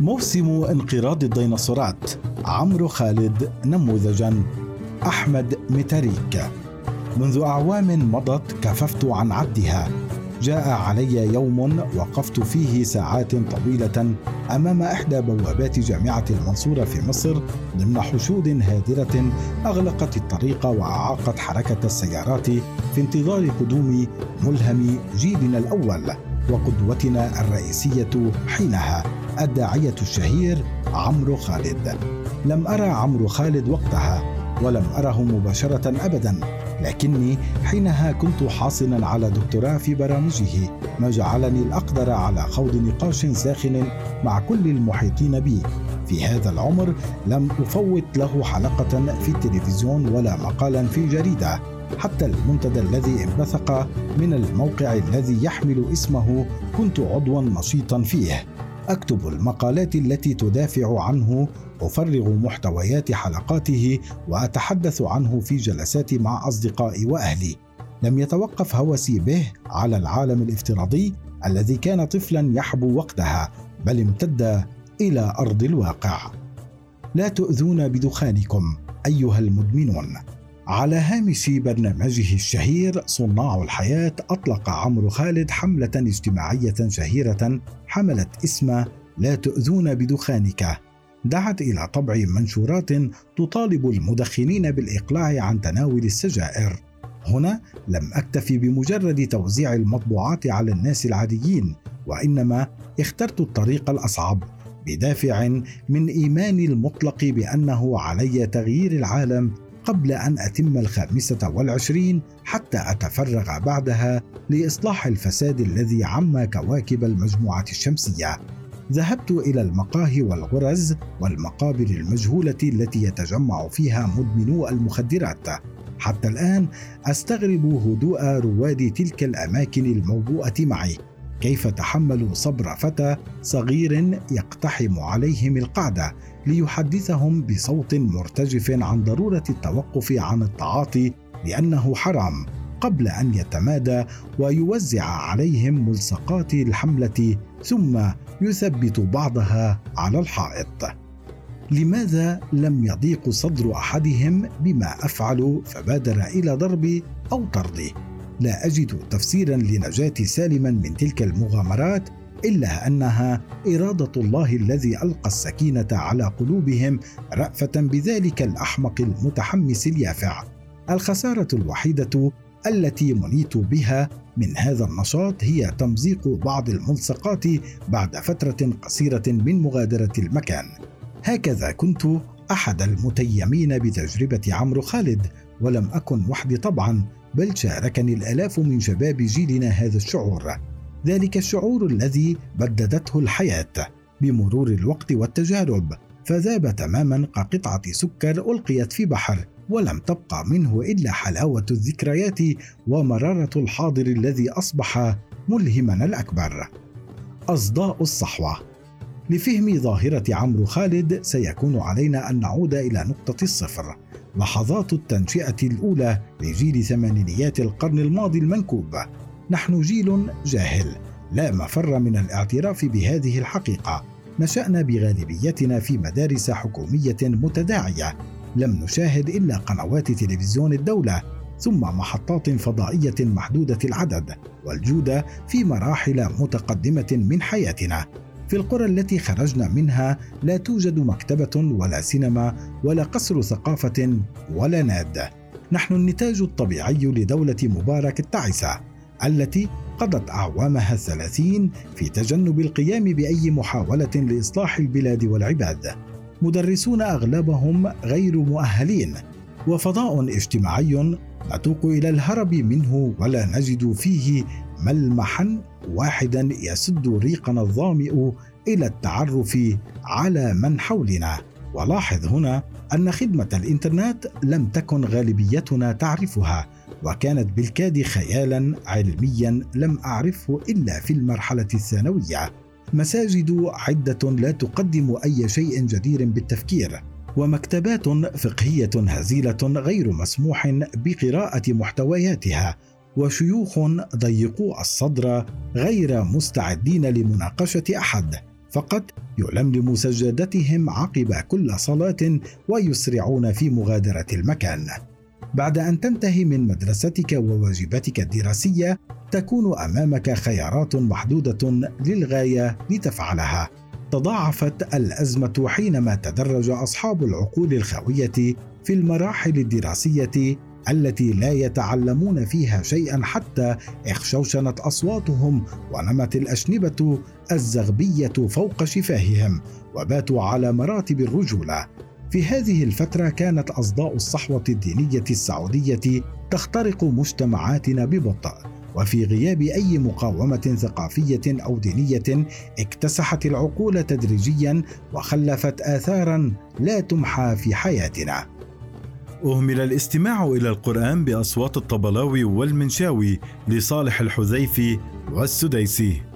موسم انقراض الديناصورات. عمرو خالد نموذجا. أحمد متاريك منذ أعوام مضت كففت عن عدها جاء علي يوم وقفت فيه ساعات طويلة أمام إحدى بوابات جامعة المنصورة في مصر ضمن حشود هادرة أغلقت الطريق وأعاقت حركة السيارات في انتظار قدوم ملهم جيلنا الأول وقدوتنا الرئيسية حينها. الداعية الشهير عمرو خالد. لم أرى عمرو خالد وقتها ولم أره مباشرة ابدا. لكني حينها كنت حاصلا على دكتوراه في برامجه ما جعلني الأقدر على خوض نقاش ساخن مع كل المحيطين بي. في هذا العمر لم أفوت له حلقة في التلفزيون ولا مقالا في جريدة حتى المنتدى الذي انبثق من الموقع الذي يحمل اسمه كنت عضوا نشيطا فيه. أكتب المقالات التي تدافع عنه أفرغ محتويات حلقاته وأتحدث عنه في جلساتي مع أصدقائي وأهلي. لم يتوقف هوسي به على العالم الافتراضي الذي كان طفلا يحبو وقتها بل امتد إلى أرض الواقع. لا تؤذون بدخانكم أيها المدمنون. على هامش برنامجه الشهير صناع الحياة أطلق عمرو خالد حملة اجتماعية شهيرة حملت اسم لا تؤذون بدخانك. دعت إلى طبع منشورات تطالب المدخنين بالإقلاع عن تناول السجائر هنا لم أكتفي بمجرد توزيع المطبوعات على الناس العاديين وإنما اخترت الطريق الأصعب بدافع من إيماني المطلق بأنه علي تغيير العالم قبل أن أتم الخامسة والعشرين حتى أتفرغ بعدها لإصلاح الفساد الذي عم كواكب المجموعة الشمسية. ذهبت إلى المقاهي والغرز والمقابر المجهولة التي يتجمع فيها مدمنو المخدرات. حتى الآن أستغرب هدوء رواد تلك الأماكن الموبوءة معي. كيف تحملوا صبر فتى صغير يقتحم عليهم القعدة؟ ليحدثهم بصوت مرتجف عن ضرورة التوقف عن التعاطي لأنه حرام قبل أن يتمادى ويوزع عليهم ملصقات الحملة ثم يثبت بعضها على الحائط. لماذا لم يضيق صدر أحدهم بما أفعل فبادر إلى ضربي أو طردي لا أجد تفسيرا لنجاتي سالما من تلك المغامرات إلا أنها إرادة الله الذي ألقى السكينة على قلوبهم رأفة بذلك الأحمق المتحمس اليافع. الخسارة الوحيدة التي منيت بها من هذا النشاط هي تمزيق بعض الملصقات بعد فترة قصيرة من مغادرة المكان. هكذا كنت أحد المتيمين بتجربة عمرو خالد ولم أكن وحدي طبعا بل شاركني الآلاف من شباب جيلنا هذا الشعور. ذلك الشعور الذي بددته الحياة بمرور الوقت والتجارب فذاب تماما كقطعة سكر ألقيت في بحر ولم تبقى منه إلا حلاوة الذكريات ومرارة الحاضر الذي أصبح ملهمنا الأكبر. أصداء الصحوة. لفهم ظاهرة عمرو خالد سيكون علينا أن نعود إلى نقطة الصفر لحظات التنشئة الأولى لجيل ثمانينيات القرن الماضي المنكوب. نحن جيل جاهل. لا مفر من الاعتراف بهذه الحقيقة. نشأنا بغالبيتنا في مدارس حكومية متداعية. لم نشاهد إلا قنوات تلفزيون الدولة ثم محطات فضائية محدودة العدد والجودة في مراحل متقدمة من حياتنا. في القرى التي خرجنا منها لا توجد مكتبة ولا سينما ولا قصر ثقافة ولا ناد. نحن النتاج الطبيعي لدولة مبارك التعسة. التي قضت أعوامها الثلاثين في تجنب القيام بأي محاولة لإصلاح البلاد والعباد. مدرسون أغلبهم غير مؤهلين وفضاء اجتماعي نتوق إلى الهرب منه ولا نجد فيه ملمحا واحدا يسد ريقنا الظامئ إلى التعرف على من حولنا. ولاحظ هنا أن خدمة الإنترنت لم تكن غالبيتنا تعرفها وكانت بالكاد خيالا علميا لم أعرفه إلا في المرحلة الثانوية مساجد عدة لا تقدم أي شيء جدير بالتفكير ومكتبات فقهية هزيلة غير مسموح بقراءة محتوياتها وشيوخ ضيقوا الصدر غير مستعدين لمناقشة أحد فقط يلملم سجادتهم عقب كل صلاة ويسرعون في مغادرة المكان. بعد أن تنتهي من مدرستك وواجباتك الدراسية تكون أمامك خيارات محدودة للغاية لتفعلها. تضاعفت الأزمة حينما تدرج أصحاب العقول الخاوية في المراحل الدراسية التي لا يتعلمون فيها شيئا حتى اخشوشنت أصواتهم ونمت الاشنبه الزغبية فوق شفاههم وباتوا على مراتب الرجولة في هذه الفترة كانت أصداء الصحوة الدينية السعودية تخترق مجتمعاتنا ببطء وفي غياب أي مقاومة ثقافية أو دينية اكتسحت العقول تدريجيا وخلفت اثارا لا تمحى في حياتنا. أهمل الاستماع إلى القرآن بأصوات الطبلاوي والمنشاوي لصالح الحذيفي والسديسي.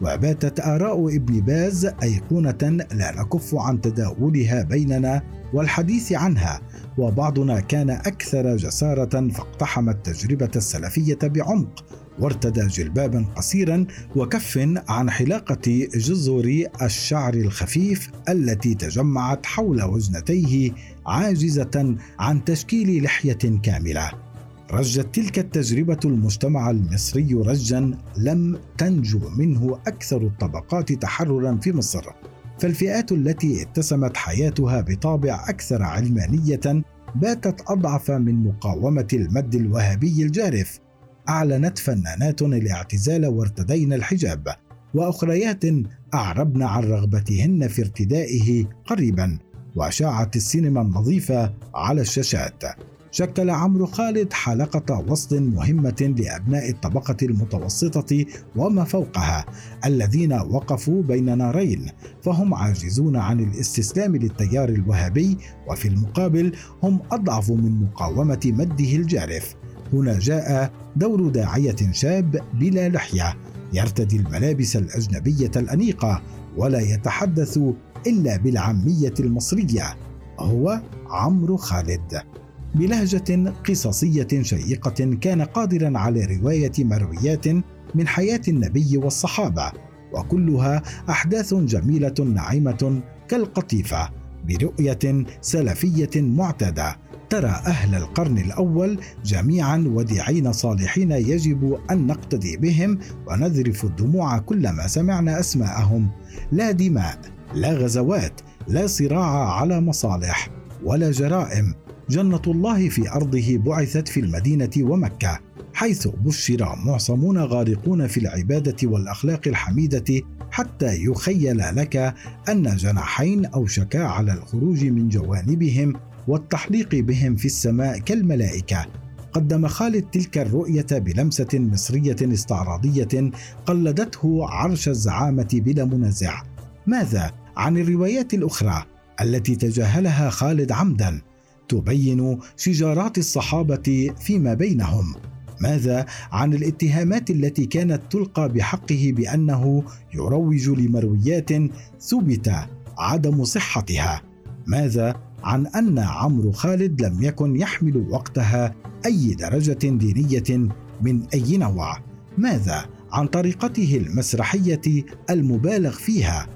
وباتت آراء ابن باز أيقونة لا نكف عن تداولها بيننا والحديث عنها وبعضنا كان أكثر جسارة فاقتحم التجربة السلفية بعمق وارتدى جلبابا قصيرا وكف عن حلاقة جزر الشعر الخفيف التي تجمعت حول وجنتيه عاجزة عن تشكيل لحية كاملة. رجت تلك التجربة المجتمع المصري رجا لم تنجو منه أكثر الطبقات تحررا في مصر. فالفئات التي اتسمت حياتها بطابع أكثر علمانية باتت أضعف من مقاومة المد الوهابي الجارف أعلنت فنانات الاعتزال وارتدين الحجاب وأخريات أعربن عن رغبتهن في ارتدائه قريبا وأشاعت السينما النظيفة على الشاشات شكل عمرو خالد حلقة وصل مهمة لأبناء الطبقة المتوسطة وما فوقها الذين وقفوا بين نارين فهم عاجزون عن الاستسلام للتيار الوهابي وفي المقابل هم أضعف من مقاومة مده الجارف. هنا جاء دور داعية شاب بلا لحية يرتدي الملابس الأجنبية الأنيقة ولا يتحدث إلا بالعامية المصرية هو عمرو خالد. بلهجة قصصية شيقة كان قادرا على رواية مرويات من حياة النبي والصحابة وكلها أحداث جميلة ناعمة كالقطيفة برؤية سلفية معتادة. ترى أهل القرن الأول جميعا وديعين صالحين يجب أن نقتدي بهم ونذرف الدموع كلما سمعنا أسماءهم. لا دماء لا غزوات لا صراع على مصالح ولا جرائم. جنة الله في أرضه بعثت في المدينة ومكة حيث بشر معصمون غارقون في العبادة والأخلاق الحميدة حتى يخيل لك أن جناحين أوشكا على الخروج من جوانبهم والتحليق بهم في السماء كالملائكة. قدم خالد تلك الرؤية بلمسة مصرية استعراضية قلدته عرش الزعامة بلا منازع. ماذا عن الروايات الأخرى التي تجاهلها خالد عمدا؟ تبين شجارات الصحابة فيما بينهم. ماذا عن الاتهامات التي كانت تلقى بحقه بأنه يروج لمرويات ثبت عدم صحتها؟ ماذا عن أن عمرو خالد لم يكن يحمل وقتها أي درجة دينية من أي نوع؟ ماذا عن طريقته المسرحية المبالغ فيها؟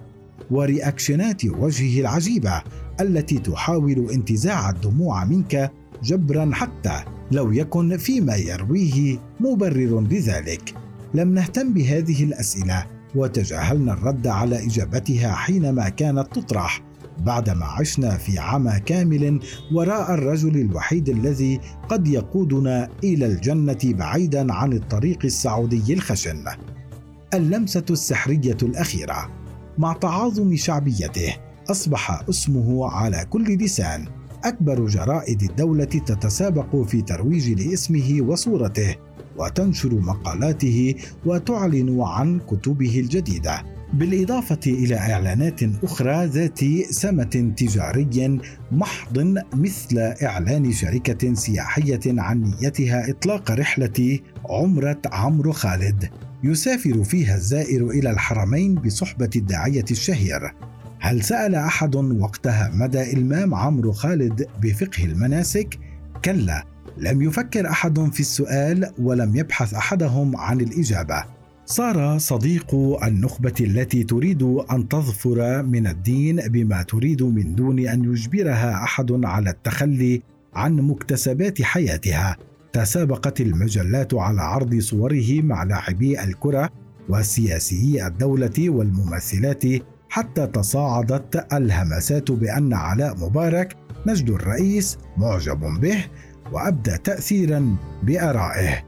ورياكشنات وجهه العجيبة التي تحاول انتزاع الدموع منك جبرا حتى لو يكن فيما يرويه مبرر لذلك. لم نهتم بهذه الأسئلة وتجاهلنا الرد على إجابتها حينما كانت تطرح بعدما عشنا في عمى كامل وراء الرجل الوحيد الذي قد يقودنا إلى الجنة بعيدا عن الطريق السعودي الخشن. اللمسة السحرية الأخيرة مع تعاظم شعبيته أصبح اسمه على كل لسان. أكبر جرائد الدولة تتسابق في ترويج لاسمه وصورته وتنشر مقالاته وتعلن عن كتبه الجديدة. بالإضافة إلى إعلانات أخرى ذات سمة تجاري محض مثل إعلان شركة سياحية عن نيتها إطلاق رحلة عمرة عمرو خالد يسافر فيها الزائر إلى الحرمين بصحبة الداعية الشهير. هل سأل أحد وقتها مدى إلمام عمرو خالد بفقه المناسك؟ كلا لم يفكر أحد في السؤال ولم يبحث أحدهم عن الإجابة صار صديق النخبة التي تريد أن تظفر من الدين بما تريد من دون أن يجبرها أحد على التخلي عن مكتسبات حياتها. تسابقت المجلات على عرض صوره مع لاعبي الكرة وسياسيي الدولة والممثلات حتى تصاعدت الهمسات بأن علاء مبارك نجد الرئيس معجب به وأبدى تأثيرا بآرائه.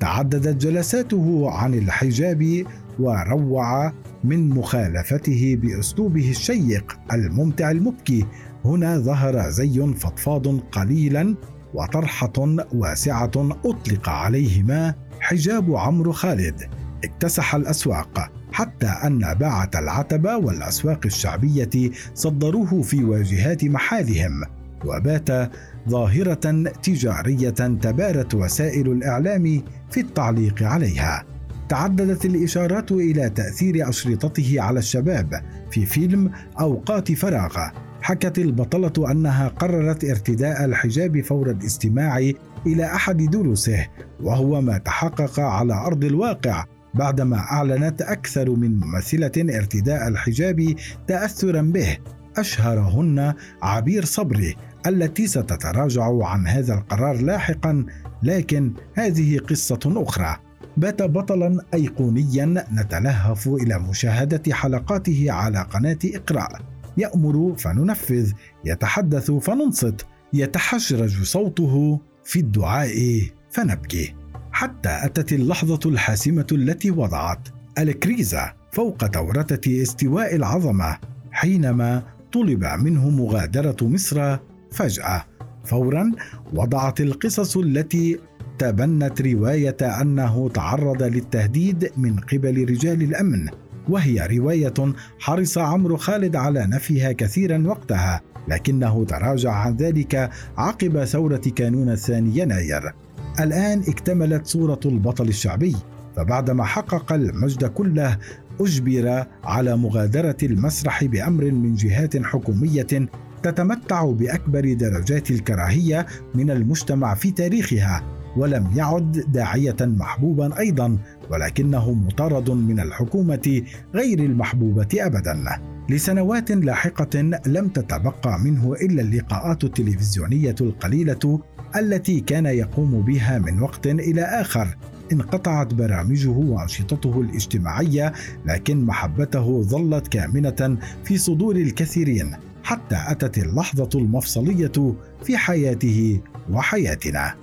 تعددت جلساته عن الحجاب وروع من مخالفته بأسلوبه الشيق الممتع المبكي. هنا ظهر زي فضفاض قليلا وطرحة واسعة أطلق عليهما حجاب عمرو خالد. اكتسح الأسواق. حتى أن باعة العتبة والأسواق الشعبية صدروه في واجهات محالهم وبات ظاهرة تجارية تبارت وسائل الإعلام في التعليق عليها. تعددت الإشارات إلى تأثير أشرطته على الشباب في فيلم أوقات فراغ. حكت البطلة أنها قررت ارتداء الحجاب فور الاستماع إلى أحد دروسه وهو ما تحقق على أرض الواقع. بعدما أعلنت أكثر من ممثله ارتداء الحجاب تاثرا به أشهرهن عبير صبري التي ستتراجع عن هذا القرار لاحقا لكن هذه قصة أخرى. بات بطلا ايقونيا نتلهف إلى مشاهدة حلقاته على قناة إقراء. يأمر فننفذ يتحدث فننصت يتحجرج صوته في الدعاء فنبكي. حتى أتت اللحظة الحاسمة التي وضعت الكريزه فوق تورتة استواء العظمة حينما طلب منه مغادرة مصر فجأة. فورا وضعت القصص التي تبنت رواية أنه تعرض للتهديد من قبل رجال الأمن وهي رواية حرص عمرو خالد على نفيها كثيرا وقتها لكنه تراجع عن ذلك عقب ثورة كانون الثاني يناير. الآن اكتملت صورة البطل الشعبي فبعدما حقق المجد كله أجبر على مغادرة المسرح بأمر من جهات حكومية تتمتع بأكبر درجات الكراهية من المجتمع في تاريخها ولم يعد داعية محبوبا أيضا ولكنه مطارد من الحكومة غير المحبوبة ابدا. لسنوات لاحقة لم تتبقى منه إلا اللقاءات التلفزيونية القليلة التي كان يقوم بها من وقت إلى آخر. انقطعت برامجه وأنشطته الاجتماعية لكن محبته ظلت كامنة في صدور الكثيرين حتى أتت اللحظة المفصلية في حياته وحياتنا.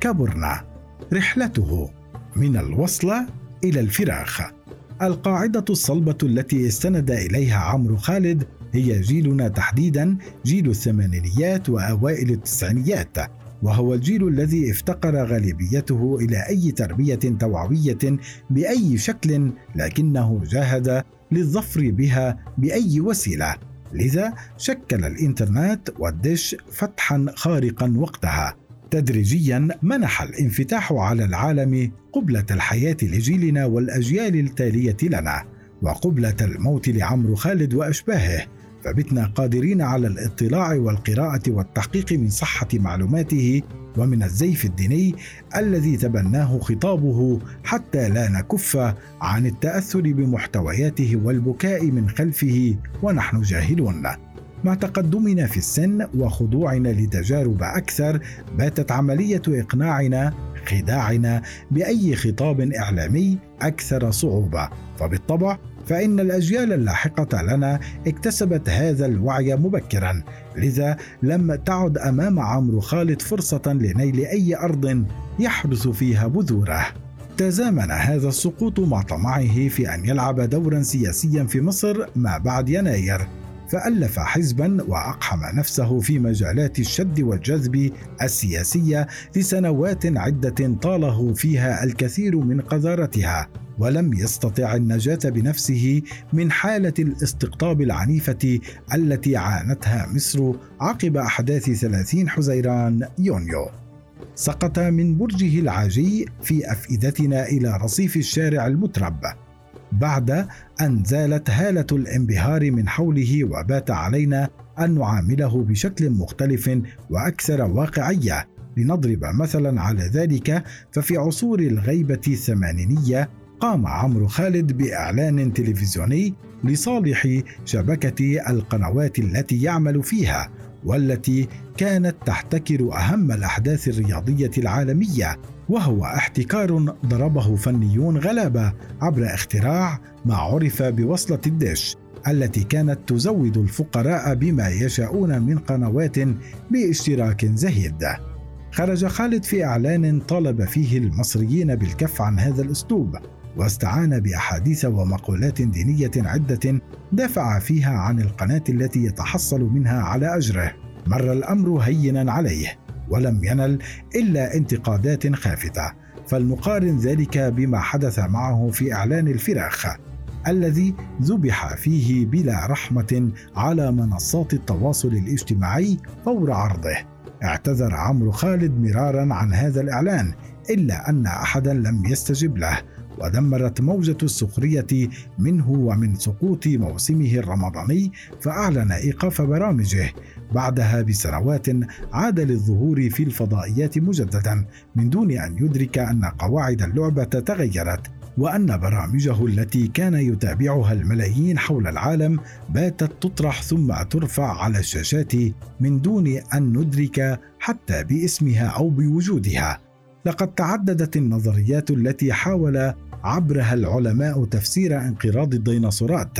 كبرنا رحلته. من الوصلة إلى الفراخ. القاعدة الصلبة التي استند إليها عمرو خالد هي جيلنا تحديدا جيل الثمانينيات وأوائل التسعينيات. وهو الجيل الذي افتقر غالبيته إلى أي تربية توعوية بأي شكل لكنه جاهد للظفر بها بأي وسيلة. لذا شكل الإنترنت والدش فتحا خارقا وقتها. تدريجيا منح الانفتاح على العالم قبلة الحياة لجيلنا والأجيال التالية لنا وقبلة الموت لعمرو خالد وأشباهه. فبتنا قادرين على الاطلاع والقراءة والتحقيق من صحة معلوماته ومن الزيف الديني الذي تبناه خطابه حتى لا نكف عن التأثر بمحتوياته والبكاء من خلفه ونحن جاهلون. مع تقدمنا في السن وخضوعنا لتجارب أكثر باتت عملية إقناعنا خداعنا بأي خطاب إعلامي أكثر صعوبة. فبالطبع فإن الأجيال اللاحقة لنا اكتسبت هذا الوعي مبكرا لذا لم تعد أمام عمرو خالد فرصة لنيل أي أرض يحدث فيها بذوره. تزامن هذا السقوط مع طمعه في أن يلعب دورا سياسيا في مصر ما بعد يناير. فألف حزبا وأقحم نفسه في مجالات الشد والجذب السياسية لسنوات عدة طاله فيها الكثير من قذارتها ولم يستطع النجاة بنفسه من حالة الاستقطاب العنيفة التي عانتها مصر عقب أحداث 30 حزيران يونيو. سقط من برجه العاجي في أفئدتنا إلى رصيف الشارع المترب بعد أن زالت هالة الانبهار من حوله وبات علينا أن نعامله بشكل مختلف وأكثر واقعية لنضرب مثلا على ذلك ففي عصور الغيبة الثمانينية قام عمرو خالد بإعلان تلفزيوني لصالح شبكة القنوات التي يعمل فيها. والتي كانت تحتكر أهم الأحداث الرياضية العالمية وهو احتكار ضربه فنيون غلابة عبر اختراع ما عرف بوصلة الدش التي كانت تزود الفقراء بما يشاءون من قنوات باشتراك زهيد. خرج خالد في إعلان طالب فيه المصريين بالكف عن هذا الأسلوب. واستعان بأحاديث ومقولات دينية عدة دافع فيها عن القناة التي يتحصل منها على أجره. مر الأمر هينا عليه ولم ينل إلا انتقادات خافتة. فلنقارن ذلك بما حدث معه في إعلان الفراخ الذي ذبح فيه بلا رحمة على منصات التواصل الاجتماعي فور عرضه. اعتذر عمرو خالد مرارا عن هذا الإعلان إلا أن أحدا لم يستجب له. ودمرت موجة السخرية منه ومن سقوط موسمه الرمضاني فأعلن إيقاف برامجه. بعدها بسنوات عاد للظهور في الفضائيات مجددا من دون أن يدرك أن قواعد اللعبة تغيرت وأن برامجه التي كان يتابعها الملايين حول العالم باتت تطرح ثم ترفع على الشاشات من دون أن ندرك حتى باسمها أو بوجودها. لقد تعددت النظريات التي حاول عبرها العلماء تفسير انقراض الديناصورات.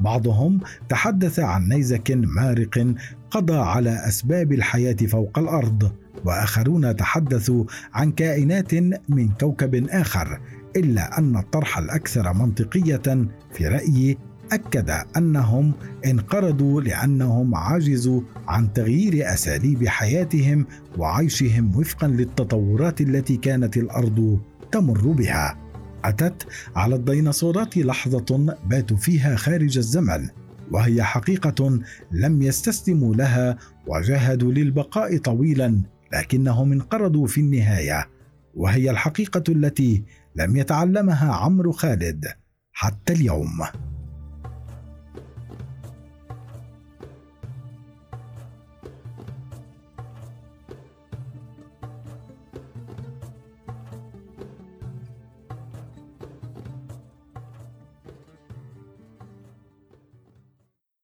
بعضهم تحدث عن نيزك مارق قضى على أسباب الحياة فوق الأرض وآخرون تحدثوا عن كائنات من كوكب آخر إلا أن الطرح الأكثر منطقية في رأيي أكد أنهم انقرضوا لأنهم عجزوا عن تغيير أساليب حياتهم وعيشهم وفقا للتطورات التي كانت الأرض تمر بها. أتت على الديناصورات لحظة باتوا فيها خارج الزمن وهي حقيقة لم يستسلموا لها وجاهدوا للبقاء طويلا لكنهم انقرضوا في النهاية وهي الحقيقة التي لم يتعلمها عمرو خالد حتى اليوم.